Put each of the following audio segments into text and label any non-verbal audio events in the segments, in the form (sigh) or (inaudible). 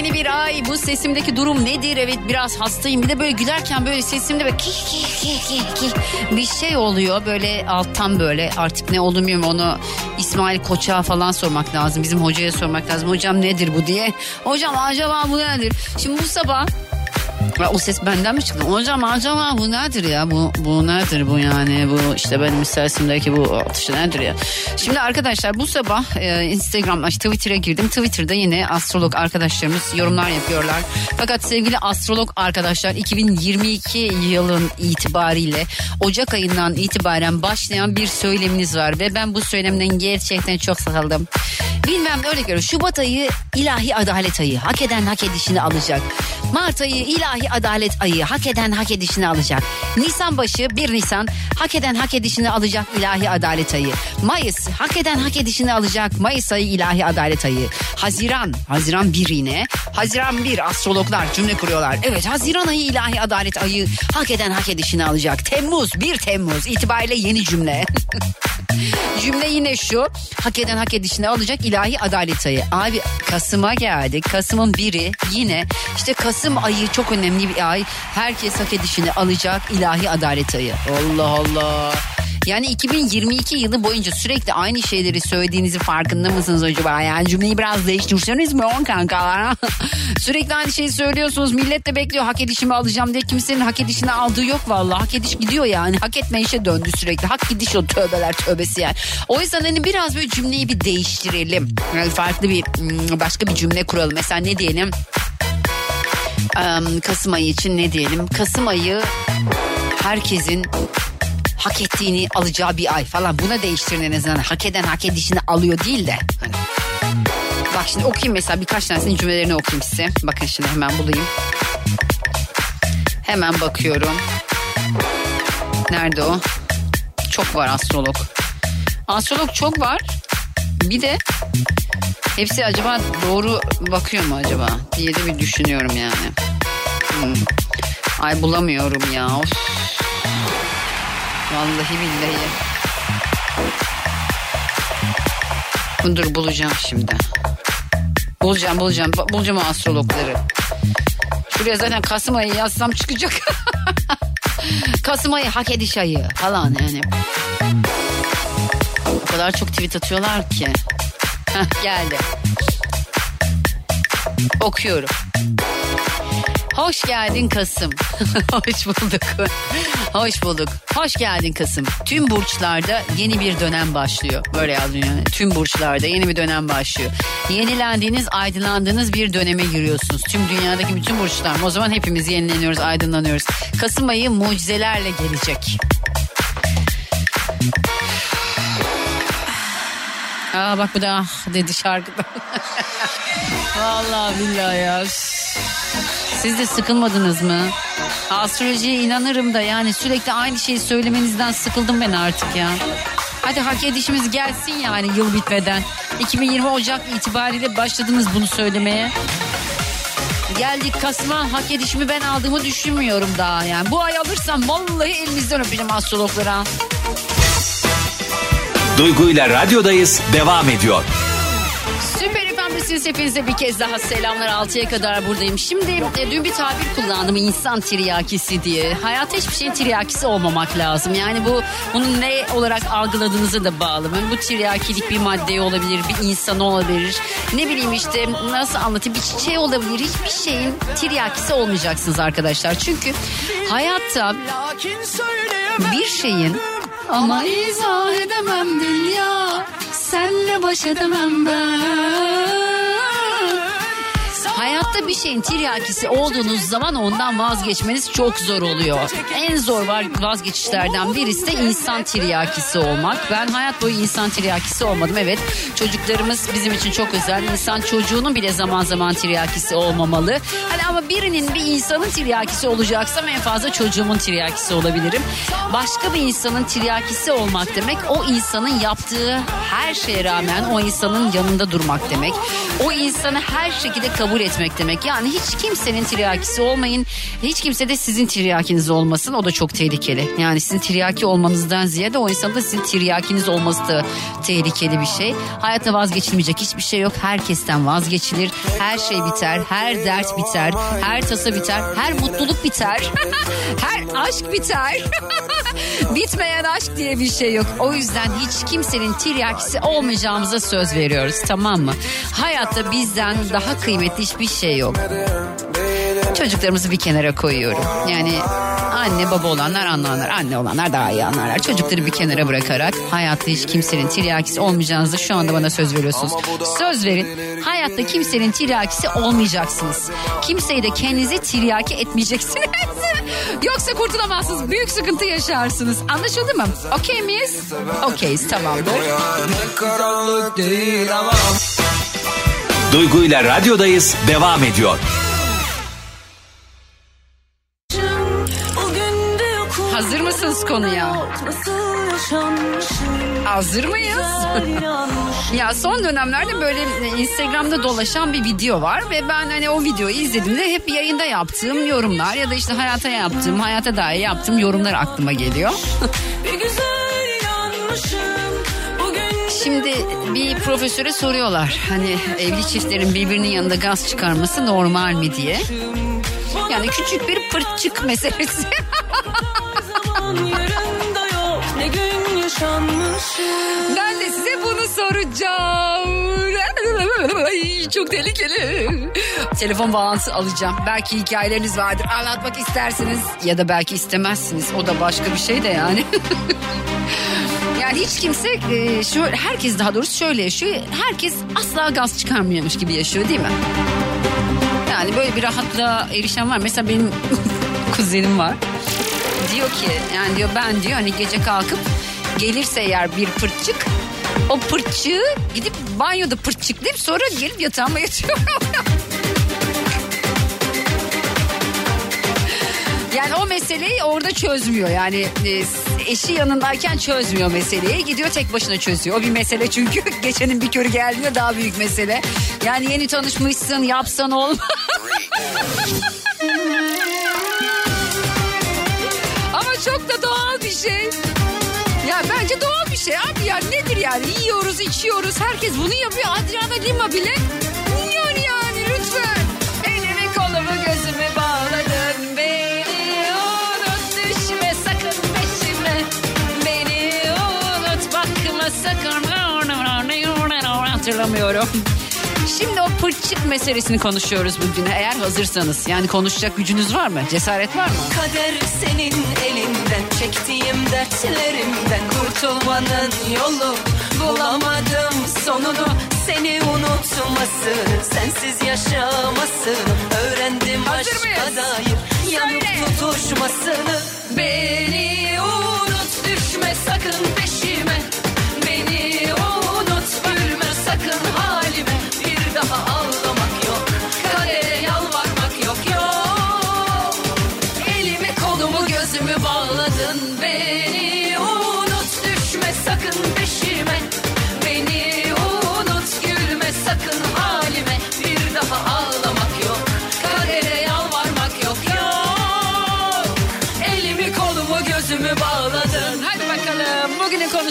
Yepyeni bir ay. Bu sesimdeki durum nedir? Evet biraz hastayım. Bir de böyle gülerken böyle sesimde böyle kih kih kih kih kih bir şey oluyor. Böyle alttan böyle artık ne olduğunu bilmiyorum onu İsmail Koç'a falan sormak lazım. Bizim hocaya sormak lazım. Hocam nedir bu diye. Hocam acaba bu nedir? Şimdi bu sabah ya o ses benden mi çıktı? Hocam acaba bu nedir ya? Bu, bu nedir bu yani? Bu işte benim sesimdeki bu atış nedir ya? Şimdi arkadaşlar bu sabah e, Instagram, Twitter'a girdim. Twitter'da yine astrolog arkadaşlarımız yorumlar yapıyorlar. Fakat sevgili astrolog arkadaşlar 2022 yılın itibariyle Ocak ayından itibaren başlayan bir söyleminiz var. Ve ben bu söylemden gerçekten çok sıkıldım. Bilmem öyle göre Şubat ayı ilahi adalet ayı. Hak eden hak edişini alacak. Mart ayı ilahi adalet ayı. Hak eden hak edişini alacak. Nisan başı 1 Nisan hak eden hak edişini alacak ilahi adalet ayı. Mayıs hak eden hak edişini alacak Mayıs ayı ilahi adalet ayı. Haziran, Haziran 1 yine. Haziran 1 astrologlar cümle kuruyorlar. Evet Haziran ayı ilahi adalet ayı hak eden hak edişini alacak. Temmuz 1 Temmuz itibariyle yeni cümle. (laughs) Cümle yine şu. Hak eden hak edişini alacak ilahi adalet ayı. Abi Kasım'a geldik. Kasım'ın biri yine işte Kasım ayı çok önemli bir ay. Herkes hak edişini alacak ilahi adalet ayı. Allah Allah. Yani 2022 yılı boyunca sürekli aynı şeyleri söylediğinizi farkında mısınız acaba? Yani cümleyi biraz değiştirseniz mi on kankalar? (laughs) sürekli aynı şeyi söylüyorsunuz. Millet de bekliyor hak edişimi alacağım diye. Kimsenin hak edişini aldığı yok vallahi. Hak ediş gidiyor yani. Hak etme işe döndü sürekli. Hak gidiş o tövbeler tövbesi yani. O yüzden hani biraz böyle cümleyi bir değiştirelim. Yani farklı bir hmm, başka bir cümle kuralım. Mesela ne diyelim? Kasım ayı için ne diyelim? Kasım ayı herkesin hak ettiğini alacağı bir ay falan. Buna değiştirin en azından. Hak eden hak edişini alıyor değil de. Hani. Bak şimdi okuyayım mesela birkaç tanesinin cümlelerini okuyayım size. Bakın şimdi hemen bulayım. Hemen bakıyorum. Nerede o? Çok var astrolog. Astrolog çok var. Bir de hepsi acaba doğru bakıyor mu acaba diye de bir düşünüyorum yani. Hmm. Ay bulamıyorum ya. Of. Vallahi billahi. Dur bulacağım şimdi. Bulacağım bulacağım. Bulacağım o astrologları. Şuraya zaten Kasım ayı yazsam çıkacak. (laughs) Kasım ayı hak ediş ayı falan yani. O kadar çok tweet atıyorlar ki. Heh, geldi. Okuyorum. Hoş geldin Kasım. (laughs) Hoş bulduk. Hoş bulduk. Hoş geldin Kasım. Tüm burçlarda yeni bir dönem başlıyor. Böyle yazıyor yani. Tüm burçlarda yeni bir dönem başlıyor. Yenilendiğiniz, aydınlandığınız bir döneme giriyorsunuz. Tüm dünyadaki bütün burçlar. O zaman hepimiz yenileniyoruz, aydınlanıyoruz. Kasım ayı mucizelerle gelecek. Aa bak bu da ah dedi şarkıda. (laughs) Vallahi billahi ya. Siz de sıkılmadınız mı? Astrolojiye inanırım da yani sürekli aynı şeyi söylemenizden sıkıldım ben artık ya. Hadi hak edişimiz gelsin yani yıl bitmeden. 2020 Ocak itibariyle başladınız bunu söylemeye. Geldik Kasım'a hak edişimi ben aldığımı düşünmüyorum daha yani. Bu ay alırsam vallahi elinizden öpeceğim astrologlara. Duygu ile radyodayız devam ediyor. Süper efendisiniz hepinize bir kez daha selamlar 6'ya kadar buradayım. Şimdi e, dün bir tabir kullandım insan tiryakisi diye. Hayatta hiçbir şeyin tiryakisi olmamak lazım. Yani bu bunun ne olarak algıladığınıza da bağlı. Yani bu tiryakilik bir madde olabilir, bir insan olabilir. Ne bileyim işte nasıl anlatayım bir çiçeği olabilir. Hiçbir şeyin tiryakisi olmayacaksınız arkadaşlar. Çünkü hayatta bir şeyin ama izah edemem dünya. Senle baş edemem ben Hayatta bir şeyin tiryakisi olduğunuz zaman ondan vazgeçmeniz çok zor oluyor. En zor var vazgeçişlerden birisi de insan tiryakisi olmak. Ben hayat boyu insan tiryakisi olmadım. Evet çocuklarımız bizim için çok özel. İnsan çocuğunun bile zaman zaman tiryakisi olmamalı. Hani ama birinin bir insanın tiryakisi olacaksam en fazla çocuğumun tiryakisi olabilirim. Başka bir insanın tiryakisi olmak demek o insanın yaptığı her şeye rağmen o insanın yanında durmak demek. O insanı her şekilde kabul etmek demek. Yani hiç kimsenin tiryakisi olmayın. Hiç kimse de sizin tiryakiniz olmasın. O da çok tehlikeli. Yani sizin tiryaki olmanızdan ziyade o insanın da sizin tiryakiniz olması da tehlikeli bir şey. Hayatta vazgeçilmeyecek hiçbir şey yok. Herkesten vazgeçilir. Her şey biter. Her dert biter. Her tasa biter. Her mutluluk biter. (laughs) her aşk biter. (laughs) Bitmeyen aşk diye bir şey yok. O yüzden hiç kimsenin tiryakisi olmayacağımıza söz veriyoruz tamam mı? Hayatta bizden daha kıymetli hiçbir şey yok. Çocuklarımızı bir kenara koyuyorum. Yani anne baba olanlar anlarlar. Anne olanlar daha iyi anlarlar. Çocukları bir kenara bırakarak hayatta hiç kimsenin tiryakisi olmayacağınızı şu anda bana söz veriyorsunuz. Söz verin. Hayatta kimsenin tiryakisi olmayacaksınız. Kimseyi de kendinizi tiryaki etmeyeceksiniz. (laughs) Yoksa kurtulamazsınız. Büyük sıkıntı yaşarsınız. Anlaşıldı mı? Okey miyiz? Okeyiz tamamdır. Duygu ile radyodayız devam ediyor. Mısınız konuya? Hazır mıyız? (laughs) ya son dönemlerde böyle Instagram'da dolaşan bir video var ve ben hani o videoyu izlediğimde hep yayında yaptığım yorumlar ya da işte hayata yaptığım, hayata dair yaptığım yorumlar aklıma geliyor. Şimdi bir profesöre soruyorlar hani evli çiftlerin birbirinin yanında gaz çıkarması normal mi diye. Yani küçük bir pırtçık (laughs) meselesi. Ben de size bunu soracağım. Ay, çok tehlikeli. Telefon bağlantısı alacağım. Belki hikayeleriniz vardır. Anlatmak istersiniz ya da belki istemezsiniz. O da başka bir şey de yani. (laughs) Yani hiç kimse e, şöyle herkes daha doğrusu şöyle yaşıyor. Herkes asla gaz çıkarmıyormuş gibi yaşıyor değil mi? Yani böyle bir rahatlığa erişen var. Mesela benim (laughs) kuzenim var. Diyor ki yani diyor ben diyor hani gece kalkıp gelirse eğer bir pırtçık o pırtçığı gidip banyoda pırtçıklayıp sonra gelip yatağıma yatıyor. (laughs) Yani o meseleyi orada çözmüyor. Yani e, eşi yanındayken çözmüyor meseleyi. Gidiyor tek başına çözüyor. O bir mesele çünkü (laughs) gecenin bir körü geldiğinde daha büyük mesele. Yani yeni tanışmışsın yapsan olmaz. (laughs) Ama çok da doğal bir şey. Bir şey abi ya nedir yani yiyoruz içiyoruz herkes bunu yapıyor Adriana Lima bile yiyor yani lütfen. Elimi kolumu gözümü bağladın beni unut düşme sakın peşime beni unut bakma sakın hatırlamıyorum. Şimdi o pırçık meselesini konuşuyoruz bugün. Eğer hazırsanız yani konuşacak gücünüz var mı? Cesaret var mı? Kader senin elinden çektiğim dertlerimden kurtulmanın yolu bulamadım sonunu. Seni unutmasını sensiz yaşamasını öğrendim Hazır aşka mıyız? dair yanıp Söyle. tutuşmasını. Beni unut düşme sakın peşime. Beni unut gülme sakın halime. Bir daha ağlamak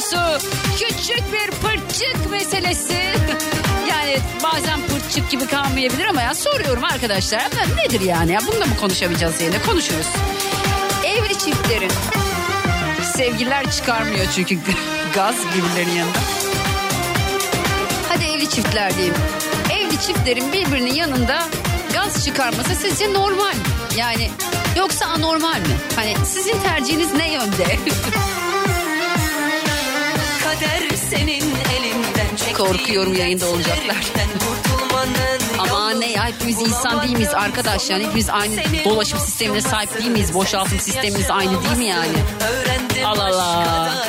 konusu küçük bir pırçık meselesi. (laughs) Yani bazen pırçık gibi kalmayabilir ama ya soruyorum arkadaşlar nedir yani ya bununla mı konuşamayacağız yine konuşuruz. Evli çiftlerin sevgililer çıkarmıyor çünkü (laughs) gaz birbirlerinin yanında. Hadi evli çiftler diyeyim. Evli çiftlerin birbirinin yanında gaz çıkarması sizce normal mi? Yani yoksa anormal mi? Hani sizin tercihiniz ne yönde? (laughs) Korkuyorum yayında olacaklar. Ama ne ya hepimiz insan değil miyiz arkadaş yani hepimiz aynı dolaşım sistemine sahip değil miyiz? Boşaltım sistemimiz aynı değil mi yani? Allah Allah.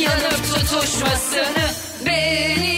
yanıp tutuşmasını beni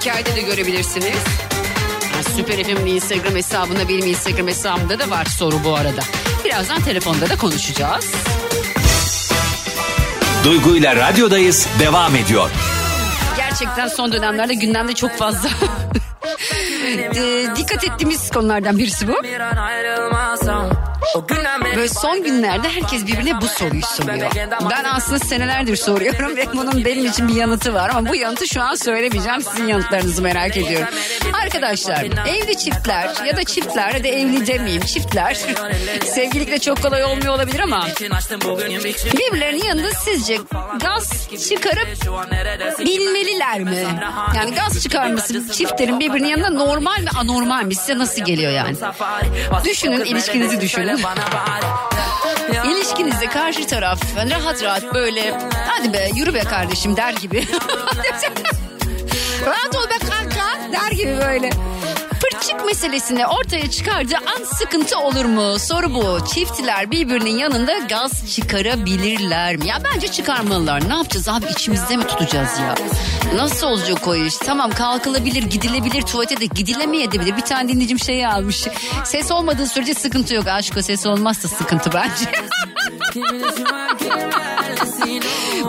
Hikayede de görebilirsiniz. Ha, Süper FM'in Instagram hesabında benim Instagram hesabımda da var soru bu arada. Birazdan telefonda da konuşacağız. Duygu ile radyodayız devam ediyor. Gerçekten son dönemlerde gündemde çok fazla (laughs) e, dikkat ettiğimiz konulardan birisi bu. Böyle son günlerde herkes birbirine bu soruyu soruyor. Ben aslında senelerdir soruyorum (laughs) ve bunun benim için bir yanıtı var ama bu yanıtı şu an söylemeyeceğim. Sizin yanıtlarınızı merak ediyorum. Arkadaşlar evli çiftler ya da çiftler ya da evli demeyeyim çiftler (laughs) sevgilikle çok kolay olmuyor olabilir ama birbirlerinin yanında sizce gaz çıkarıp bilmeliler mi? Yani gaz çıkarması çiftlerin birbirinin yanında normal mi anormal mi? Size nasıl geliyor yani? Düşünün, ilişkinizi düşünün. İlişkinizde karşı taraf rahat rahat böyle hadi be yürü be kardeşim der gibi. (laughs) rahat ol be kanka der gibi böyle. Pırçık meselesini ortaya çıkardığı an sıkıntı olur mu? Soru bu. Çiftler birbirinin yanında gaz çıkarabilirler mi? Ya bence çıkarmalılar. Ne yapacağız abi içimizde mi tutacağız ya? Nasıl olacak o iş? Tamam kalkılabilir, gidilebilir, tuvalete de gidilemeyebilir. Bir tane dinleyicim şeyi almış. Ses olmadığı sürece sıkıntı yok. Aşk o ses olmazsa sıkıntı bence. (laughs)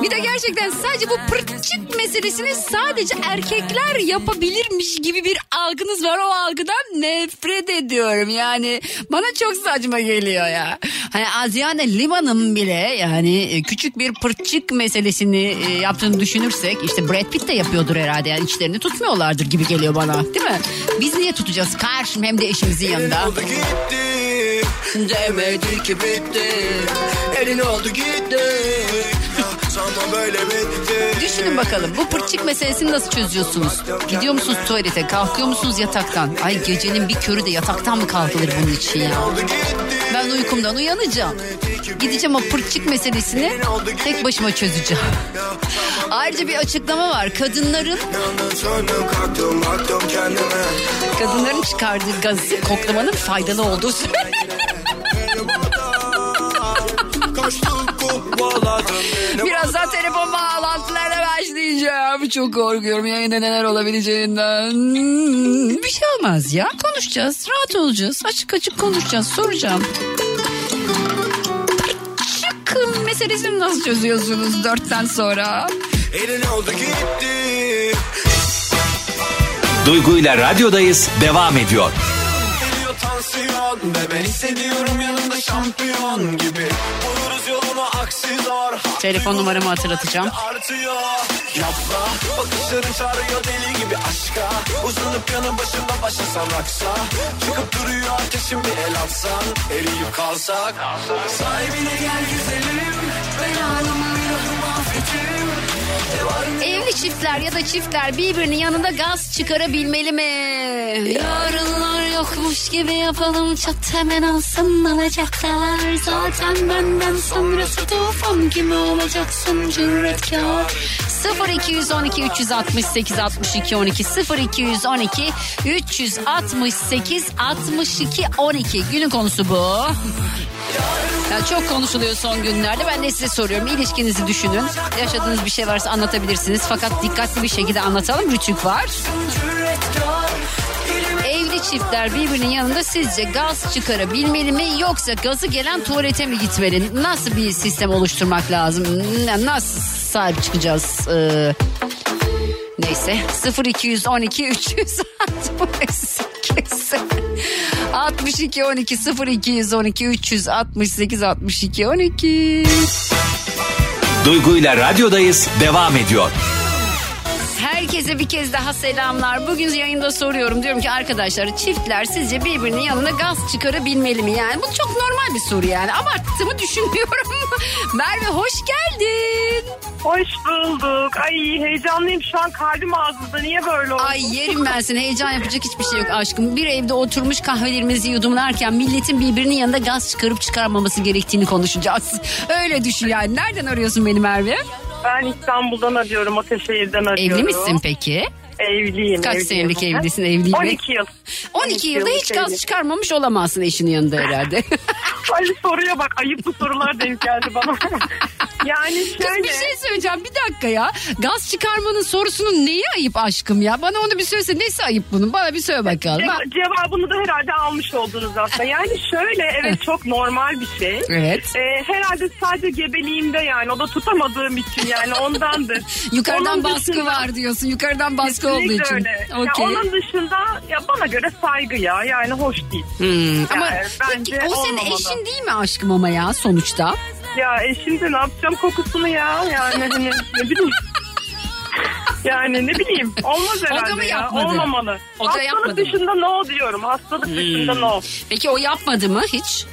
Bir de gerçekten sadece bu pırçık meselesini sadece erkekler yapabilirmiş gibi bir algınız var. O algıdan nefret ediyorum. Yani bana çok saçma geliyor ya. Hani Aziyane Liman'ın bile yani e, küçük bir pırçık meselesini e, yaptığını düşünürsek işte Brad Pitt de yapıyordur herhalde. Yani içlerini tutmuyorlardır gibi geliyor bana. Değil mi? Biz niye tutacağız karşım hem de eşimizin yanında? Demedi ki bitti Elin oldu gitti Sanma böyle bitti Düşünün bakalım bu pırçık meselesini nasıl çözüyorsunuz? Gidiyor musunuz tuvalete? Kalkıyor musunuz yataktan? Ay gecenin bir körü de yataktan mı kalkılır bunun için ya? Ben uykumdan uyanacağım. Gideceğim o pırçık meselesini tek başıma çözeceğim. (laughs) Ayrıca bir açıklama var. Kadınların kadınların çıkardığı gazı koklamanın faydalı olduğu söyleniyor. Birazdan telefon bağlantılarına başlayacağım. Çok korkuyorum yayında neler olabileceğinden. Bir şey olmaz ya. Konuşacağız. Rahat olacağız. Açık açık konuşacağız. Soracağım. Çıkın meselesini nasıl çözüyorsunuz dörtten sonra? Elin oldu gitti Duygu ile radyodayız devam ediyor. Geliyor tansiyon Ve ben hissediyorum yanımda şampiyon gibi Telefon numaramı hatırlatacağım. Yapma Bakışların çağırıyor deli gibi aşka. Uzanıp yanı başında başlasan aksa. Çıkıp duruyor ateşin bir el atsan Eriyip kalsak. Sahibine gel güzelim. Ben affetim Evli çiftler ya da çiftler birbirinin yanında gaz çıkarabilmeli mi? Yarınlar yokmuş gibi yapalım çat hemen alsın alacaklar. Zaten benden sonrası tufan gibi olacaksın cüretkar. 0212 368 62 12 0212 368 62 12 günün konusu bu. Yani çok konuşuluyor son günlerde. Ben de size soruyorum. İlişkinizi düşünün. Yaşadığınız bir şey varsa anlatabilirsiniz. Fakat dikkatli bir şekilde anlatalım. Rütük var. Çiftler birbirinin yanında sizce gaz çıkarabilmeli mi yoksa gazı gelen tuvalete mi gitmeli? Nasıl bir sistem oluşturmak lazım? Nasıl sahip çıkacağız? Ee, neyse 0212 368 62 12 0212 368 62 12 Duygu ile radyodayız devam ediyor. Herkese bir kez daha selamlar. Bugün yayında soruyorum. Diyorum ki arkadaşlar çiftler sizce birbirinin yanına gaz çıkarabilmeli mi? Yani bu çok normal bir soru yani. Abarttığımı (laughs) düşünmüyorum. Merve hoş geldin. Hoş bulduk. Ay heyecanlıyım şu an kalbim ağzımda. Niye böyle oldu? Ay yerim ben seni heyecan yapacak hiçbir şey yok aşkım. Bir evde oturmuş kahvelerimizi yudumlarken milletin birbirinin yanında gaz çıkarıp çıkarmaması gerektiğini konuşacağız. (laughs) Öyle düşün yani. Nereden arıyorsun beni Merve? Ben İstanbul'dan arıyorum. Ataşehir'den arıyorum. Evli misin peki? Evliyim. Kaç evliyim. senelik evlisin evliyim? 12 yıl. 12 yılda yıllık hiç gaz çıkarmamış olamazsın eşinin yanında herhalde. (laughs) Ay soruya bak ayıp bu sorular denk geldi bana. (laughs) yani Kız şöyle. bir şey söyleyeceğim bir dakika ya. Gaz çıkarmanın sorusunun neyi ayıp aşkım ya? Bana onu bir söylese nesi ayıp bunun? Bana bir söyle bakalım. Ha- Ce- cevabını da herhalde almış oldunuz aslında. Yani şöyle evet çok normal bir şey. Evet. Ee, herhalde sadece gebeliğimde yani o da tutamadığım için yani ondandır. (laughs) Yukarıdan Onun baskı dışında- var diyorsun. Yukarıdan baskı olduğu için. öyle. Ya Okey. onun dışında ya bana göre saygı ya yani hoş değil. Hmm, Ama Yani peki bence o senin olmamalı. eşin değil mi aşkım ama ya sonuçta? Ya eşim de ne yapacağım kokusunu ya yani hani ne bileyim. Yani ne bileyim olmaz da herhalde mı ya yapmadı? olmamalı. O da Hastalık yapmadı mı? dışında no diyorum hastalık dışında no. Peki o yapmadı mı hiç?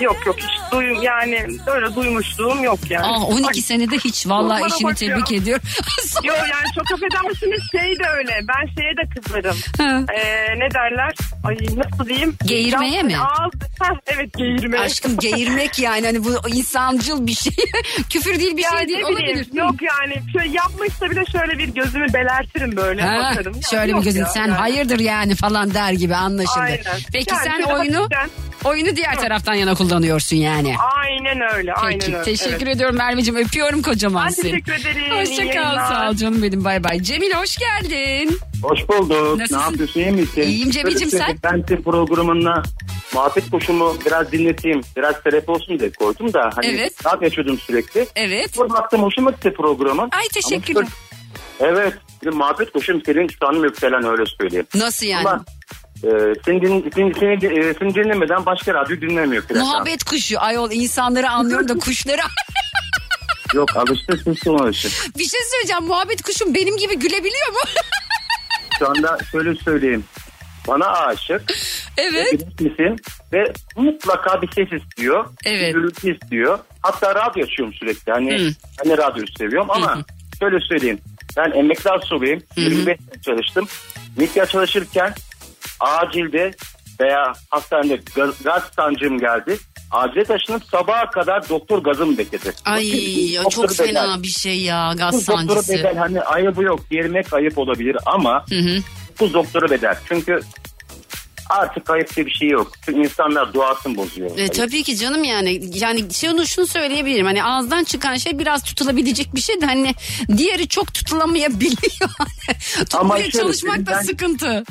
Yok yok hiç duyum yani öyle duymuşluğum yok yani. Aa 12 Ay, senede hiç. Vallahi eşini bak tebrik ya. ediyorum. (laughs) Yok yani çok affedersiniz şey de öyle. Ben şeye de kızarım. Hı. Ee, ne derler? Ay nasıl diyeyim? Geğirmeye Ya, mi? Ağız, heh, evet geğirmeye. Aşkım geğirmek yani hani bu insancıl bir şey. (laughs) Küfür değil bir Ya şey değil ne olabilir. bileyim, Yok yani şöyle yapmışsa bile şöyle bir gözümü belertirim böyle Ha, bakarım. Ya şöyle bir yok gözün ya, sen yani. hayırdır yani falan der gibi anlaşıldı. Aynen. Peki Yani sen oyunu hafiften- oyunu diğer taraftan yana kullanıyorsun yani. Aynen öyle. aynen Peki öyle. teşekkür evet. ediyorum Merveciğim öpüyorum kocaman Ben seni. teşekkür ederim. İyi Hoşça kal yayınlar. sağ ol canım benim bay bay. Cemil hoş geldin. Hoş bulduk. Nasılsın? Ne yapıyorsun iyi misin? İyiyim Cemil'cim, Şöyle sen? Ben senin programına muhabbet kuşumu biraz dinleteyim. Biraz terapi olsun diye koydum da. Hani Evet. rahat yaşıyordum sürekli. Evet. Sonra baktım hoşuma gitti programın. Ay teşekkürler. Evet. Muhabbet kuşum senin sanım yükselen öyle söyleyeyim. Nasıl yani? Ama e, seni, din, seni, seni, e, seni dinlemeden başka radyo dinlemiyor. Hanım. Muhabbet kuşu. Ayol insanları anlıyorum da kuşları... (laughs) Yok alıştı sesi ona alıştı. bir şey söyleyeceğim. Muhabbet kuşum benim gibi gülebiliyor mu? (laughs) Şu anda şöyle söyleyeyim. Bana aşık. evet. misin ve mutlaka bir ses istiyor. Evet. Bir gürültü istiyor. Hatta radyo açıyorum sürekli. Hani Hı. ben de radyoyu seviyorum ama şöyle söyleyeyim. Ben emekli asubiyim. 25 sene çalıştım. Mikya çalışırken acilde veya hastanede gaz, gaz sancım geldi. Acile taşınıp sabaha kadar doktor gazımı bekledi. Ay ya Doktoru çok fena bedel. bir şey ya gaz Bu sancısı. bedel hani ayıbı yok. Yermek ayıp olabilir ama Hı hı. bu doktoru bedel. Çünkü artık ayıp diye bir şey yok. Çünkü insanlar duasını bozuyor. E, tabii ki canım yani yani şunu şunu söyleyebilirim hani ağızdan çıkan şey biraz tutulabilecek bir şey de hani diğeri çok tutulamayabiliyor. (laughs) Tutmaya şöyle çalışmak da söyleyeyim, ben- sıkıntı.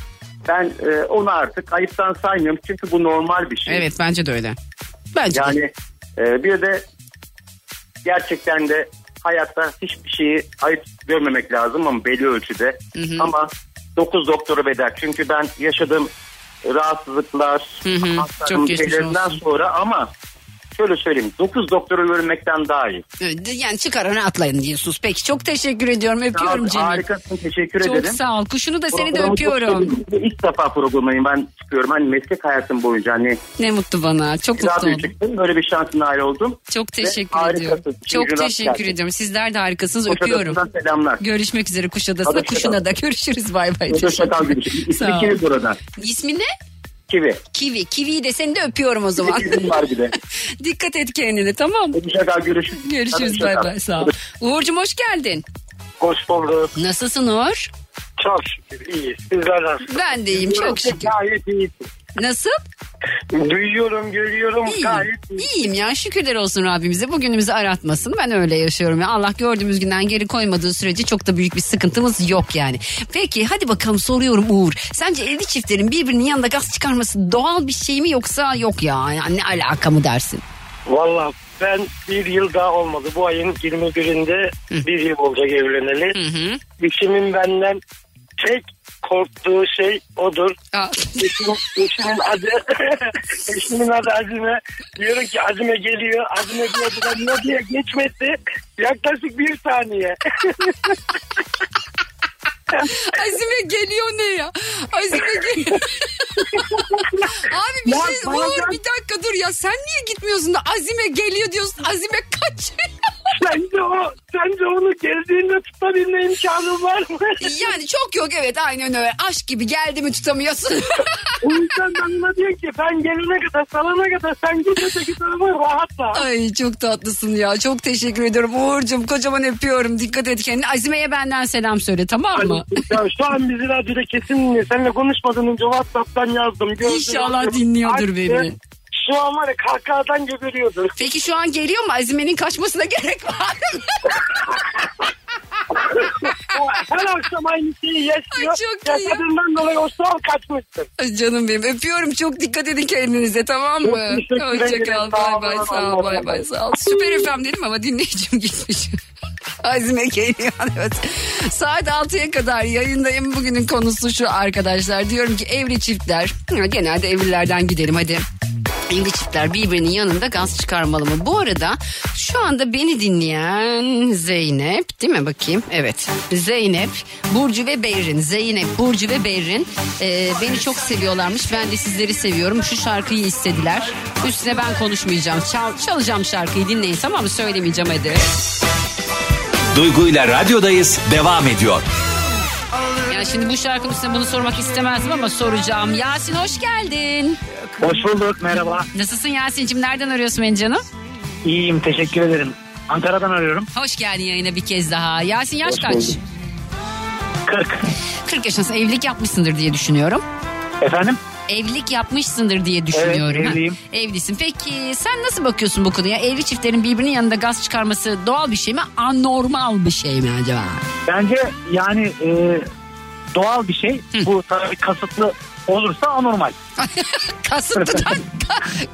Ben e, onu artık ayıptan saymıyorum çünkü bu normal bir şey. Evet bence de öyle. Bence de. Yani e, bir de gerçekten de hayatta hiçbir şeyi ayıp görmemek lazım ama belli ölçüde. Ama 9 doktoru bedel. Çünkü ben yaşadığım rahatsızlıklar, Hı hı, çok geçmiş şeylerinden olsun. sonra ama şöyle söyleyeyim 9 doktoru görmekten daha iyi. Evet, Yani çıkarana atlayın diyorsunuz. Peki çok teşekkür ediyorum. Öpüyorum Cemil. Harikasın teşekkür Çok ederim. sağ ol. Kuşunu da seni de çok öpüyorum. İlk defa programayım ben çıkıyorum. Hani meslek hayatım boyunca hani Ne mutlu bana. Çok mutlu oldum. çıktım. Böyle bir şansın nail oldum. Çok teşekkür harikasın. ediyorum. Çok teşekkür geldin. ediyorum. Sizler de harikasınız. Öpüyorum. Selamlar. Görüşmek üzere hoşça Kuşuna da görüşürüz. Bay bay. Hoşça kal Teşekkür görüşürüz. Sağ İsmi ol. Kivi buradan. İsmin ne? Kivi. Kivi. Kivi'yi de seni de öpüyorum o zaman. Kivim var bir de. (laughs) Dikkat et kendine tamam. Hoşça kal görüşürüz. Hadi Görüşürüz bay bay sağ ol. Uğur'cum hoş geldin. Hoş bulduk. Nasılsın Uğur? Çok şükür iyiyiz. Sizler nasılsınız? Ben de iyiyim çok şükür. Gayet iyisin. Nasıl? Duyuyorum, görüyorum. İyiyim. Gayet iyi. İyiyim ya şükürler olsun Rabbimize. Bugünümüzü aratmasın. Ben öyle yaşıyorum ya. Allah gördüğümüz günden geri koymadığı sürece çok da büyük bir sıkıntımız yok yani. Peki hadi bakalım soruyorum Uğur. Sence evli çiftlerin birbirinin yanında gaz çıkarması doğal bir şey mi yoksa yok ya? Yani ne alaka mı dersin? Valla ben bir yıl daha olmadı. Bu ayın 21'inde bir yıl olacak evleneli. Hı hı. Eşimin benden tek korktuğu şey odur. Eşimin, eşimin adı (laughs) eşimin adı Azime. Diyorum ki Azime geliyor. Azime diyor bu ne diye geçmedi. Yaklaşık bir saniye. (laughs) Azime geliyor ne ya? Azime geliyor. (laughs) Abi bir Ya şey bazen- Uğur bir dakika dur ya sen niye gitmiyorsun da Azime geliyor diyorsun Azime kaç. Sence o sence onu geldiğinde tutabilme imkanın var mı? (laughs) Yani çok yok evet aynen öyle. Aşk gibi geldi mi tutamıyorsun. o yüzden ben ona diyorum ki ben gelene kadar salana kadar sen git öteki tarafa rahatla. Ay çok tatlısın ya. Çok teşekkür ediyorum. Uğur'cum kocaman öpüyorum. Dikkat et kendine. Azime'ye benden selam söyle tamam mı? ya şu an bizi radyoda kesin seninle konuşmadan önce Whatsapp'tan yazdım. Gördüm, İnşallah dinliyordur Açtı. beni. Şu an var ya kahkahadan geberiyordur. Peki şu an geliyor mu? Azime'nin kaçmasına (laughs) gerek var mı? Her akşam aynı şeyi yaşıyor. Ay, çok iyi. Yaşadığından dolayı o an kaçmıştır. Ay Canım benim öpüyorum çok dikkat edin kendinize tamam mı? Hoşçakal bay Sağ bay sağ ol bay bay sağ ol. Süper efem dedim ama dinleyicim gitmiş. (laughs) Azime geliyor (laughs) evet. Saat 6'ya kadar yayındayım. Bugünün konusu şu arkadaşlar. Diyorum ki evli çiftler genelde evlilerden gidelim hadi. Evli çiftler birbirinin yanında gaz çıkarmalı mı? Bu arada şu anda beni dinleyen Zeynep değil mi bakayım? Evet Zeynep, Burcu ve Berrin. Zeynep, Burcu ve Berrin e, beni çok seviyorlarmış. Ben de sizleri seviyorum. Şu şarkıyı istediler. Üstüne ben konuşmayacağım. Çal, çalacağım şarkıyı dinleyin tamam mı? Söylemeyeceğim hadi. Duygu ile radyodayız devam ediyor. Yani şimdi bu şarkının üstüne bunu sormak istemezdim ama soracağım. Yasin hoş geldin. Hoş bulduk merhaba. Nasılsın Yasin'cim? Nereden arıyorsun beni canım? İyiyim teşekkür ederim. Ankara'dan arıyorum. Hoş geldin yayına bir kez daha. Yasin yaş Hoş kaç? bulduk. 40. 40 yaşındasın. Evlilik yapmışsındır diye düşünüyorum. Efendim? Evlilik yapmışsındır diye düşünüyorum. ha. evliyim. Evlisin. Peki sen nasıl bakıyorsun bu konuya? Evli çiftlerin birbirinin yanında gaz çıkarması doğal bir şey mi? Anormal bir şey mi acaba? Bence yani e, doğal bir şey. Bu tabii kasıtlı olursa anormal. (laughs) kasıtlıdan,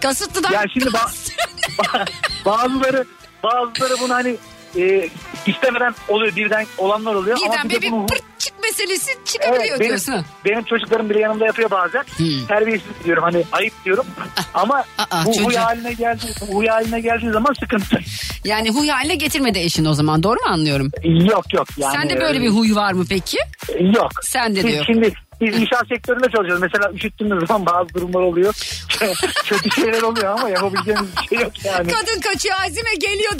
kasıtlıdan Ya şimdi ba- ba- bazıları bazıları bunu hani e, istemeden oluyor birden olanlar oluyor. birden ama bir de bir bunu- pırtçık meselesi çıkabiliyor Evet, benim, diyorsun. benim çocuklarım bile yanımda yapıyor bazen. Hmm. Terbiyesiz diyorum hani ayıp diyorum. (laughs) Ama Aa, bu huy haline geldi huy haline geldiği zaman sıkıntı. Yani huy haline getirmedi eşin o zaman doğru mu anlıyorum? Yok yok yani. Sende böyle bir huy var mı peki? Yok. Sende de yok. Şimdi biz inşaat sektöründe çalışıyoruz. Mesela üşüttüğümüz zaman bazı durumlar oluyor. (laughs) Kötü şeyler oluyor ama yapabileceğimiz bir şey yok yani. Kadın kaçıyor Azime geliyor.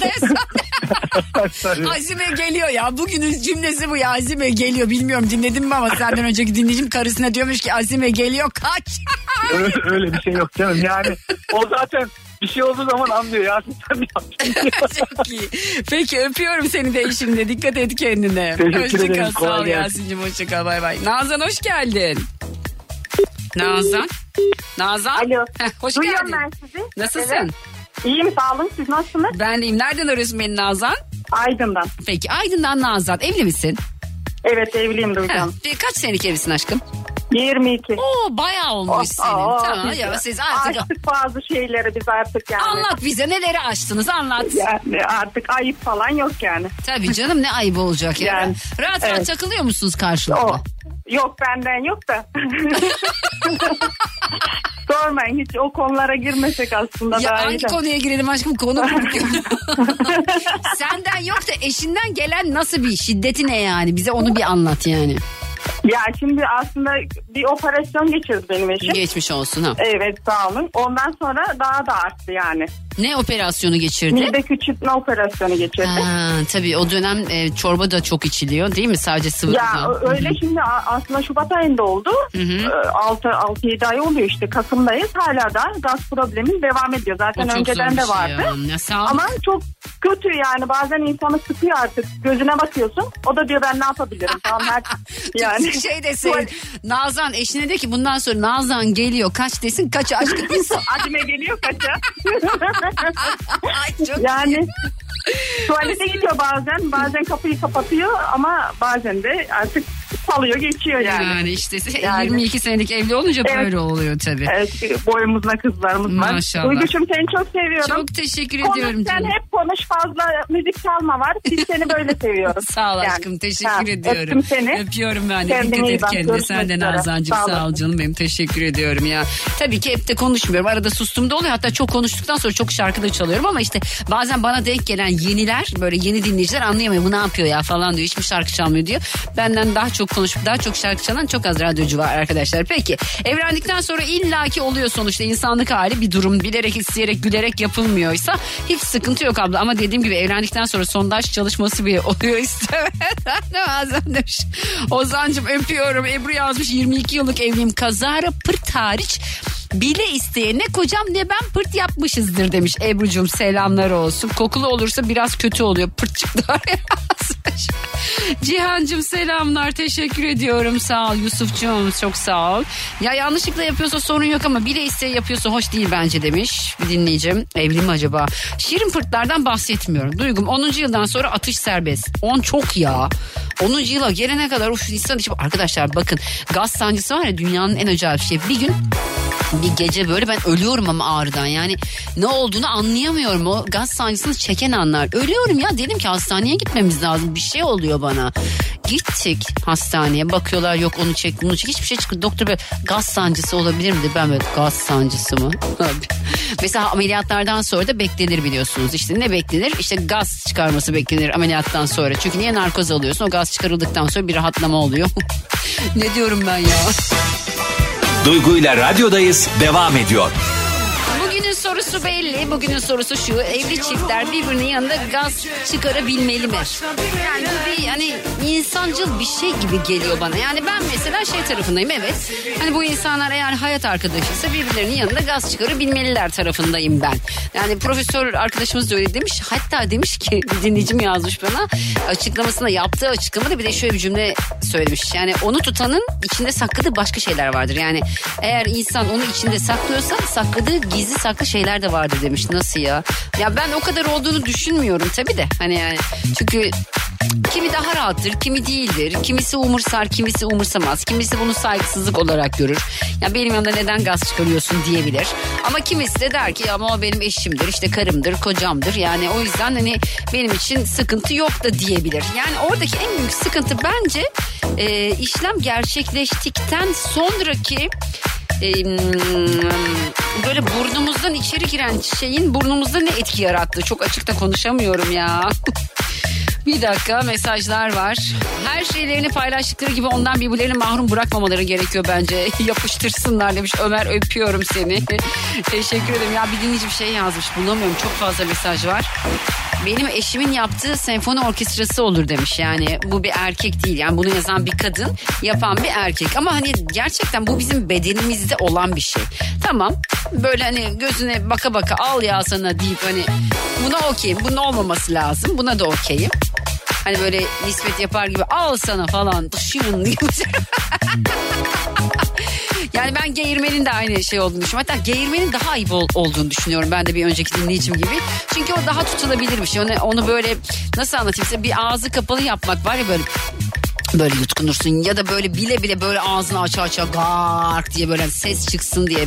Tabii. (laughs) Azime geliyor ya. Bugünün cümlesi bu ya. Azime geliyor. Bilmiyorum dinledin mi ama senden önceki dinleyicim karısına diyormuş ki Azime geliyor kaç. öyle, öyle bir şey yok canım. Yani o zaten bir şey olduğu zaman anlıyor. Ya sen mi yaptın? (laughs) Çok iyi. Peki öpüyorum seni de eşimle. Dikkat et kendine. Teşekkür Hoşça ederim, kal. kolay Sağ ol. Yasin'cim. Hoşça kal. Bay bay. Nazan hoş geldin. Nazan. Nazan. Alo. Heh, hoş Duyuyorum geldin. ben sizi. Nasılsın? Evet. İyiyim sağ olun. Siz nasılsınız? Ben deyim. Nereden arıyorsun beni Nazan? Aydın'dan. Peki Aydın'dan Nazan. Evli misin? Evet evliyim Duygu Hanım. kaç senelik evlisin aşkım? 22. Oo bayağı olmuş senin. Aa, tamam biz ya siz artık Açtık bazı şeyleri biz artık yani. anlat bize neleri açtınız anlat. Yani artık ayıp falan yok yani. Tabii canım ne ayıp olacak ya. Yani, rahat rahat evet. takılıyor musunuz karşılıklı? O. Yok benden yok da. (laughs) Sormayın hiç o konulara girmesek aslında. Ya daha hangi de. konuya girelim aşkım konu. (laughs) Senden yok da eşinden gelen nasıl bir şiddeti ne yani bize onu bir anlat yani. Ya şimdi aslında bir operasyon geçirdi benim eşim. Geçmiş olsun ha. Evet sağ olun. Ondan sonra daha da arttı yani. Ne operasyonu geçirdi? Mide küçültme operasyonu geçirdi. Ha, tabii o dönem e, çorba da çok içiliyor değil mi? Sadece sıvı. Ya ö- öyle şimdi a- aslında Şubat ayında oldu. Hı hı. 6-7 ay oluyor işte Kasım'dayız. Hala da gaz problemi devam ediyor. Zaten önceden de vardı. Ya. Ya Ama çok kötü yani bazen insanı sıkıyor artık. Gözüne bakıyorsun. O da diyor ben ne yapabilirim? tamam her (laughs) (laughs) yani. şey desin Nazan eşine de ki bundan sonra Nazan geliyor kaç desin kaç aşkım. (laughs) Acime geliyor kaça. Ay çok yani tuvalete gidiyor bazen. Bazen kapıyı kapatıyor ama bazen de artık salıyor geçiyor yani. Yani işte Yani. 22 senelik evli olunca Evet. böyle oluyor tabii. Evet boyumuzda kızlarımız var. Maşallah. Duygucuğum seni çok seviyorum. Çok teşekkür Konuş ediyorum sen canım. hep konuş fazla müzik çalma var. Biz seni böyle (laughs) seviyoruz. Sağ ol Yani. aşkım teşekkür Ha, ediyorum. Öptüm seni. Öpüyorum ben de. Kendine Dikkat et kendine. Sen de. Nazancığım Sağ sağ, ol canım benim teşekkür ediyorum ya. Tabii ki hep de konuşmuyorum. Arada sustuğumda oluyor. Hatta çok konuştuktan sonra çok şarkı da çalıyorum ama işte bazen bana denk gelen yeniler böyle yeni dinleyiciler anlayamıyor. Bu ne yapıyor ya falan diyor. Hiçbir şarkı çalmıyor diyor. Benden daha çok konuşup daha çok şarkı çalan çok az radyocu var arkadaşlar. Peki evlendikten sonra illaki oluyor sonuçta insanlık hali bir durum. Bilerek isteyerek gülerek yapılmıyorsa hiç sıkıntı yok abla. Ama dediğim gibi evlendikten sonra sondaj çalışması bir (laughs) oluyor istemeden. (laughs) Bazen demiş. Ozancım öpüyorum. Ebru yazmış 22 yıllık evliyim. Kazara pırt hariç bile isteye ne kocam ne ben pırt yapmışızdır demiş Ebru'cum selamlar olsun. Kokulu olursa biraz kötü oluyor pırtçıklar yazmış. (laughs) Cihancım selamlar teşekkür ediyorum sağ ol Yusufcuğum çok sağ ol. Ya yanlışlıkla yapıyorsa sorun yok ama bile isteye yapıyorsa hoş değil bence demiş bir dinleyicim. Evli mi acaba? Şirin pırtlardan bahsetmiyorum. Duygum 10. yıldan sonra atış serbest. 10 çok ya. 10. yıla gelene kadar uf insan içi arkadaşlar bakın gaz sancısı var ya dünyanın en acayip şey. Bir gün bir gece böyle ben ölüyorum ama ağrıdan. Yani ne olduğunu anlayamıyorum. O gaz sancısını çeken anlar. Ölüyorum ya. Dedim ki hastaneye gitmemiz lazım. Bir şey oluyor bana. Gittik hastaneye. Bakıyorlar yok onu çek bunu çek. Hiçbir şey çıkıyor doktor böyle gaz sancısı olabilir mi? Dedi. Ben böyle gaz sancısı mı? (laughs) Mesela ameliyatlardan sonra da beklenir biliyorsunuz. İşte ne beklenir? İşte gaz çıkarması beklenir ameliyattan sonra. Çünkü niye narkoz alıyorsun? O gaz çıkarıldıktan sonra bir rahatlama oluyor. (laughs) Ne diyorum ben ya Duygu ile radyodayız devam ediyor. Sorusu belli. Bugünün sorusu şu. Evli çiftler birbirinin yanında gaz çıkarabilmeli mi? Yani bu bir hani insancıl bir şey gibi geliyor bana. Yani ben mesela şey tarafındayım evet. Hani bu insanlar eğer hayat arkadaşıysa birbirlerinin yanında gaz çıkarabilmeliler tarafındayım ben. Yani profesör arkadaşımız da öyle demiş. Hatta demiş ki (laughs) bir dinleyicim yazmış bana. Açıklamasında yaptığı açıklamada bir de şöyle bir cümle söylemiş. Yani onu tutanın içinde sakladığı başka şeyler vardır. Yani eğer insan onu içinde saklıyorsa sakladığı gizli saklı şeyler de vardır demiş. Nasıl ya? Ya ben o kadar olduğunu düşünmüyorum tabii de. Hani yani çünkü kimi daha rahattır, kimi değildir. Kimisi umursar, kimisi umursamaz. Kimisi bunu saygısızlık olarak görür. Ya benim yanımda neden gaz çıkarıyorsun diyebilir. Ama kimisi de der ki ama o benim eşimdir, işte karımdır, kocamdır. Yani o yüzden hani benim için sıkıntı yok da diyebilir. Yani oradaki en büyük sıkıntı bence e, işlem gerçekleştikten sonraki e, böyle burnumuzdan içeri giren şeyin burnumuzda ne etki yarattığı çok açıkta konuşamıyorum ya. Bir dakika mesajlar var. Her şeylerini paylaştıkları gibi ondan birbirlerini mahrum bırakmamaları gerekiyor bence. (laughs) Yapıştırsınlar demiş. Ömer öpüyorum seni. (laughs) Teşekkür ederim. Ya bir dinleyici bir şey yazmış. Bulamıyorum. Çok fazla mesaj var. Benim eşimin yaptığı senfoni orkestrası olur demiş. Yani bu bir erkek değil. Yani bunu yazan bir kadın, yapan bir erkek. Ama hani gerçekten bu bizim bedenimizde olan bir şey. Tamam. Böyle hani gözüne baka baka al ya sana deyip hani buna okeyim. Bunun olmaması lazım. Buna da okeyim. Hani böyle nispet yapar gibi al sana falan. Dışın gibi. (laughs) Yani ben geğirmenin de aynı şey olduğunu düşünüyorum. Hatta geğirmenin daha ayıp ol- olduğunu düşünüyorum ben de bir önceki dinleyicim gibi. Çünkü o daha tutulabilir bir şey. Onu, onu böyle nasıl anlatayım size bir ağzı kapalı yapmak var ya böyle böyle yutkunursun ya da böyle bile bile böyle ağzını aça aça gark diye böyle ses çıksın diye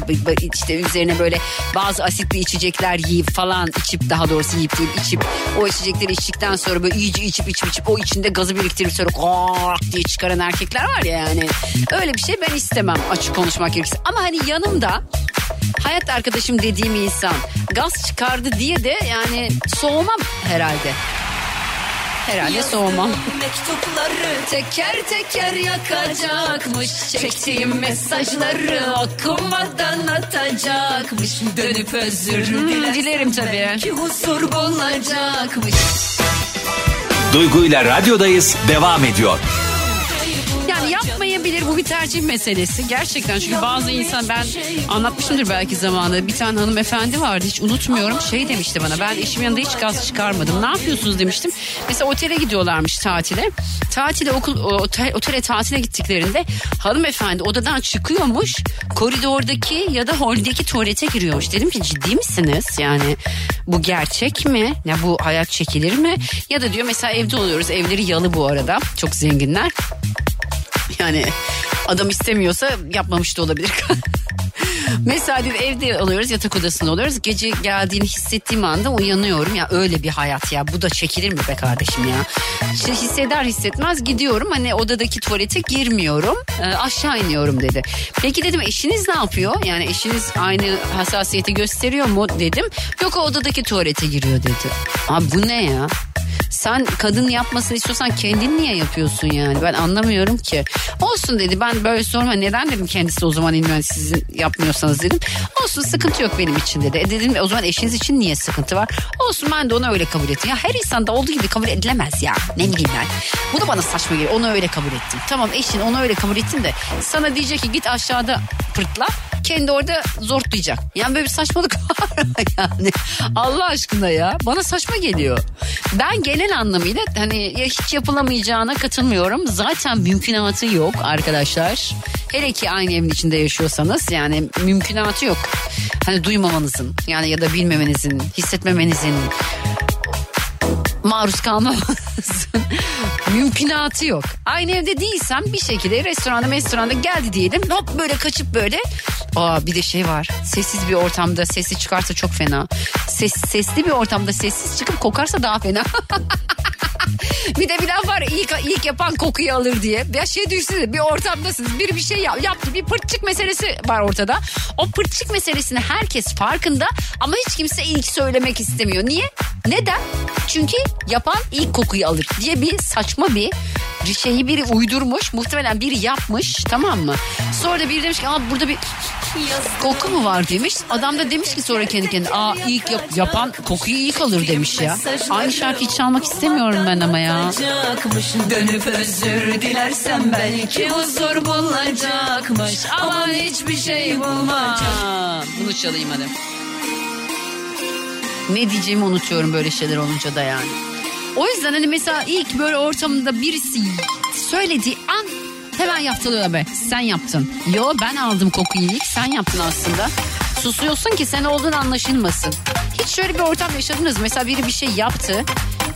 işte üzerine böyle bazı asitli içecekler yiyip falan içip daha doğrusu yiyip değil içip o içecekleri içtikten sonra böyle iyice içip içip içip o içinde gazı biriktirip sonra gark diye çıkaran erkekler var ya yani öyle bir şey ben istemem açık konuşmak gerekirse ama hani yanımda hayat arkadaşım dediğim insan gaz çıkardı diye de yani soğumam herhalde. Herhalde soğumam. Mektupları teker teker yakacakmış Çektiğim mesajları okumadan atacakmış Dönüp özür Hmm, dilerim tabii. belki huzur bulacakmış Duygu ile radyodayız devam ediyor. Yapmayabilir bu bir tercih meselesi. Gerçekten çünkü bazı insan ben anlatmışımdır belki zamanında. Bir tane hanımefendi vardı hiç unutmuyorum. Şey demişti bana ben eşimin yanında hiç gaz çıkarmadım. Ne yapıyorsunuz demiştim. Mesela otele gidiyorlarmış tatile. Tatile okul otel, otele tatile gittiklerinde hanımefendi odadan çıkıyormuş. Koridordaki ya da holdeki tuvalete giriyormuş. Dedim ki ciddi misiniz? Yani bu gerçek mi? Ya bu hayat çekilir mi? Ya da diyor mesela evde oluyoruz. Evleri yalı bu arada. Çok zenginler. Yani adam istemiyorsa yapmamış da olabilir. (laughs) Mesela evde alıyoruz yatak odasında oluyoruz. Gece geldiğini hissettiğim anda uyanıyorum. Ya öyle bir hayat ya bu da çekilir mi be kardeşim ya. İşte hisseder hissetmez gidiyorum hani odadaki tuvalete girmiyorum. Ee, aşağı iniyorum dedi. Peki dedim eşiniz ne yapıyor? Yani eşiniz aynı hassasiyeti gösteriyor mu dedim. Yok o odadaki tuvalete giriyor dedi. Abi bu ne ya? Sen kadın yapmasını istiyorsan kendin niye yapıyorsun yani? Ben anlamıyorum ki. Olsun dedi ben böyle sorma neden dedim kendisi o zaman inmez sizin yapmıyorsanız dedim. Olsun sıkıntı yok benim için dedi. E dedim o zaman eşiniz için niye sıkıntı var? Olsun ben de onu öyle kabul ettim. Ya her insanda olduğu gibi kabul edilemez ya. Ne bileyim ben. Bu da bana saçma geliyor. Onu öyle kabul ettim. Tamam eşin onu öyle kabul ettin de sana diyecek ki git aşağıda pırtla. Kendi orada zortlayacak. Yani böyle bir saçmalık (laughs) yani. Allah aşkına ya. Bana saçma geliyor. Ben genel anlamıyla hani ya hiç yapılamayacağına katılmıyorum. Zaten mümkünatı yok arkadaşlar. Hele ki aynı evin içinde yaşıyorsanız yani mümkünatı yok. Hani duymamanızın yani ya da bilmemenizin, hissetmemenizin, maruz kalmamanızın (laughs) mümkünatı yok. Aynı evde değilsem bir şekilde restoranda restoranda geldi diyelim hop böyle kaçıp böyle Aa bir de şey var sessiz bir ortamda sesi çıkarsa çok fena. Ses, sesli bir ortamda sessiz çıkıp kokarsa daha fena. (laughs) bir de bir laf var ilk, ilk yapan kokuyu alır diye. Ya şey düşünsene bir ortamdasınız biri bir şey yap, yaptı bir pırtçık meselesi var ortada. O pırtçık meselesini herkes farkında ama hiç kimse ilk söylemek istemiyor. Niye? Neden? Çünkü yapan ilk kokuyu alır diye bir saçma bir bir şeyi biri uydurmuş muhtemelen biri yapmış tamam mı? Sonra da biri demiş ki Aa, burada bir koku mu var demiş. Adam da demiş ki sonra kendi kendine aa ilk yap- yapan kokuyu ilk alır demiş ya. Aynı şarkıyı çalmak istemiyorum ben ama ya. Dönüp özür dilersem belki huzur bulacakmış. Aman hiçbir şey. Aa, bunu çalayım hadi. Ne diyeceğimi unutuyorum böyle şeyler olunca da yani. O yüzden hani mesela ilk böyle ortamında birisi söylediği an hemen yaptırıyor be. Sen yaptın. Yo ben aldım kokuyu ilk sen yaptın aslında. Susuyorsun ki sen olduğun anlaşılmasın. Hiç şöyle bir ortam yaşadınız? Mesela biri bir şey yaptı.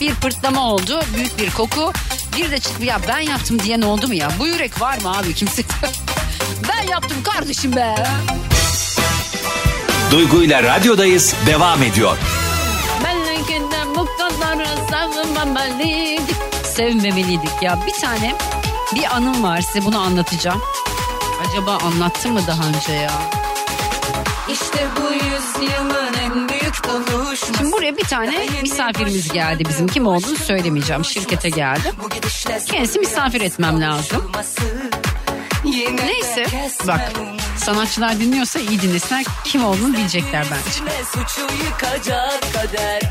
Bir pırtlama oldu. Büyük bir koku. Bir de çıktı ya ben yaptım diyen oldu mu ya? Bu yürek var mı abi kimse? (laughs) ben yaptım kardeşim be. Duygu ile radyodayız devam ediyor. Kadar sevmemeliydik. Ya. Bir tane bir anım var size bunu anlatacağım. Acaba anlattım mı daha önce ya? İşte bu yüzyılın en büyük buluşması. Şimdi buraya bir tane misafirimiz geldi bizim. Kim olduğunu söylemeyeceğim. Şirkete geldi. Kendisi misafir etmem lazım. Neyse bak sanatçılar dinliyorsa iyi dinlesinler. Kim olduğunu bilecekler bence.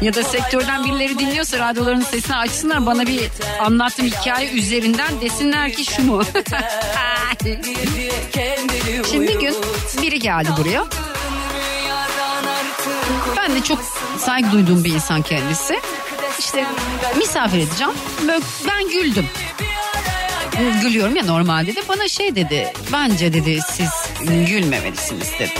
Ya da sektörden birileri dinliyorsa radyolarının sesini açsınlar bana bir anlattığım hikaye üzerinden desinler ki şu mu? (laughs) Şimdi gün biri geldi buraya. Ben de çok saygı duyduğum bir insan kendisi. İşte misafir edeceğim. Ben güldüm. Gülüyorum ya normalde de bana şey dedi. Bence dedi siz gülmemelisiniz dedi.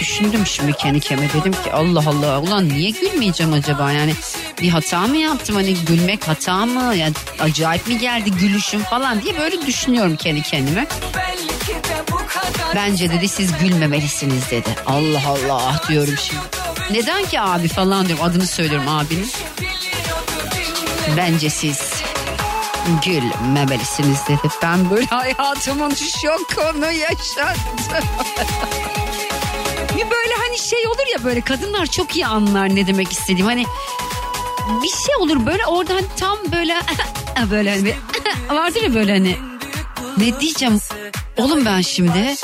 Düşündüm şimdi kendi kendime dedim ki Allah Allah ulan niye gülmeyeceğim acaba yani bir hata mı yaptım hani gülmek hata mı yani acayip mi geldi gülüşüm falan diye böyle düşünüyorum kendi kendime. Bence dedi siz gülmemelisiniz dedi. Allah Allah diyorum şimdi. Neden ki abi falan diyorum adını söylüyorum abinin. Bence siz gülmemelisiniz dedi. Ben böyle hayatımın şokunu yaşadım. bir böyle hani şey olur ya böyle kadınlar çok iyi anlar ne demek istediğim. Hani bir şey olur böyle orada hani tam böyle (laughs) böyle hani bir (laughs) vardır ya böyle hani ne diyeceğim oğlum ben şimdi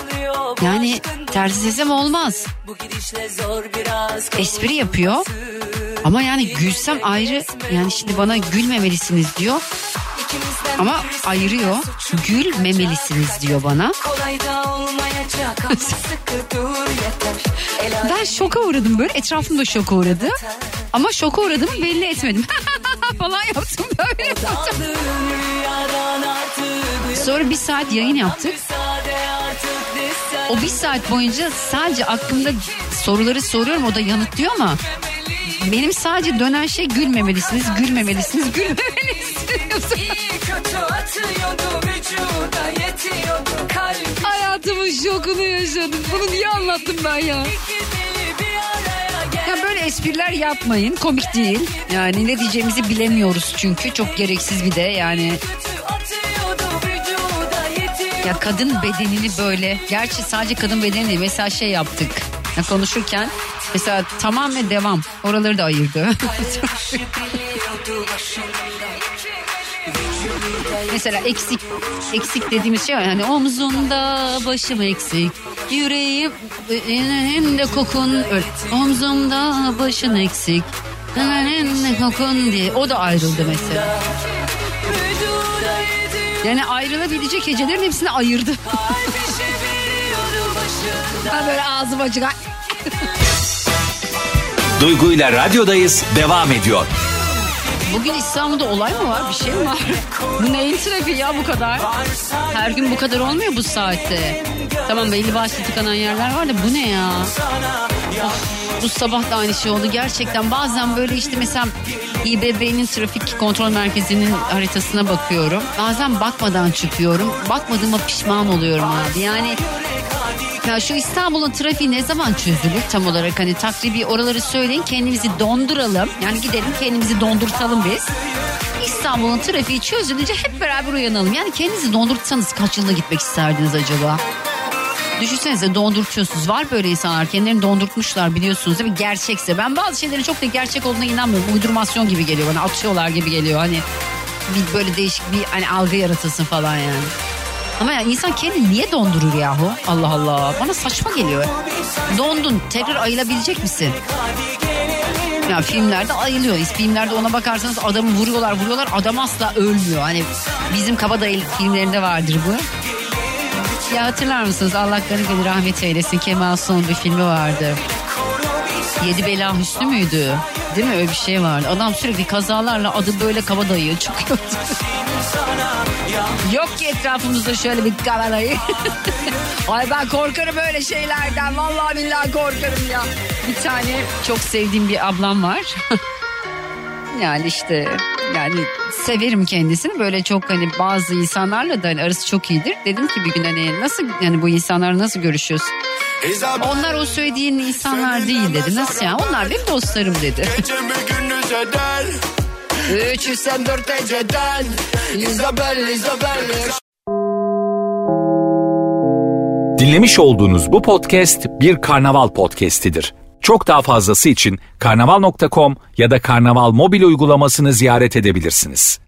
yani tersi sesem olmaz. Espri yapıyor ama yani gülsem ayrı yani şimdi bana gülmemelisiniz diyor ama ayırıyor. Gülmemelisiniz diyor bana. (laughs) Ben şoka uğradım böyle. Etrafım da şoka uğradı. Ama şoka uğradığımı belli etmedim. (laughs) Falan yaptım böyle. Sonra bir saat yayın yaptık. O bir saat boyunca sadece aklımda soruları soruyorum o da yanıtlıyor ama benim sadece dönen şey gülmemelisiniz, gülmemelisiniz, gülmemelisiniz. Vücuda yetiyordu kalbi Hayatımın şokunu yaşadım. Bunu niye anlattım ben ya? Ya böyle espriler yapmayın. Komik değil. Yani ne diyeceğimizi bilemiyoruz çünkü. Çok gereksiz bir de yani. Ya kadın bedenini böyle. Gerçi sadece kadın bedeni değil. Mesela şey yaptık. Ya konuşurken Mesela tamam ve devam. Oraları da ayırdı. Mesela eksik eksik dediğimiz şey var. Yani omzumda başım eksik. Yüreğim hem de kokun öyle. Omzumda başın eksik. Hem de kokun diye. O da ayrıldı mesela. Yani ayrılabilecek hecelerin hepsini ayırdı. (laughs) Ha böyle ağzım açık. Duygu ile radyodayız devam ediyor. Bugün İstanbul'da olay mı var? Bir şey mi var? (laughs) Bu neyin trafiği ya bu kadar? Her gün bu kadar olmuyor bu saatte. Tamam belli başlı tıkanan yerler var da bu ne ya? Of, bu sabah da aynı şey oldu. Gerçekten bazen böyle işte mesela İBB'nin trafik kontrol merkezinin haritasına bakıyorum. Bazen bakmadan çıkıyorum. Bakmadığıma pişman oluyorum abi. Yani ya şu İstanbul'un trafiği ne zaman çözülür tam olarak hani takribi oraları söyleyin kendimizi donduralım. Yani gidelim kendimizi dondurtalım biz. İstanbul'un trafiği çözülünce hep beraber uyanalım. Yani kendinizi dondurtsanız kaç yılda gitmek isterdiniz acaba? Düşünsenize dondurtuyorsunuz. Var böyle insanlar kendilerini dondurtmuşlar biliyorsunuz değil mi? Gerçekse. Ben bazı şeylerin çok da gerçek olduğuna inanmıyorum. Uydurmasyon gibi geliyor bana. Atıyorlar gibi geliyor. Hani bir böyle değişik bir hani algı yaratılsın falan yani. Ama ya insan kendini niye dondurur yahu? Allah Allah. Bana saçma geliyor. Dondun. Tekrar ayılabilecek misin? Ya filmlerde ayılıyor. Filmlerde ona bakarsanız adamı vuruyorlar vuruyorlar. Adam asla ölmüyor. Hani bizim kabadayı filmlerinde vardır bu. Ya hatırlar mısınız? Allah gani rahmet eylesin. Kemal Sunal bir filmi vardı. Yedi Bela Hüsnü müydü? Değil mi? Öyle bir şey vardı. Adam sürekli kazalarla adı böyle kabadayı çıkıyordu. (laughs) Yok ki etrafımızda şöyle bir kabadayı. (laughs) Ay ben korkarım öyle şeylerden. Vallahi billahi korkarım ya. Bir tane çok sevdiğim bir ablam var. (laughs) yani işte yani severim kendisini böyle çok hani bazı insanlarla da hani arası çok iyidir. Dedim ki bir gün hani nasıl yani bu insanlar nasıl görüşüyorsun? Onlar o söylediğin insanlar değil dedi. Nasıl ya? Onlar benim dostlarım dedi. Üç yüz sen dört eceden Isabel, Isabel Dinlemiş olduğunuz bu podcast bir karnaval podcastidir. Çok daha fazlası için karnaval.com ya da karnaval mobil uygulamasını ziyaret edebilirsiniz.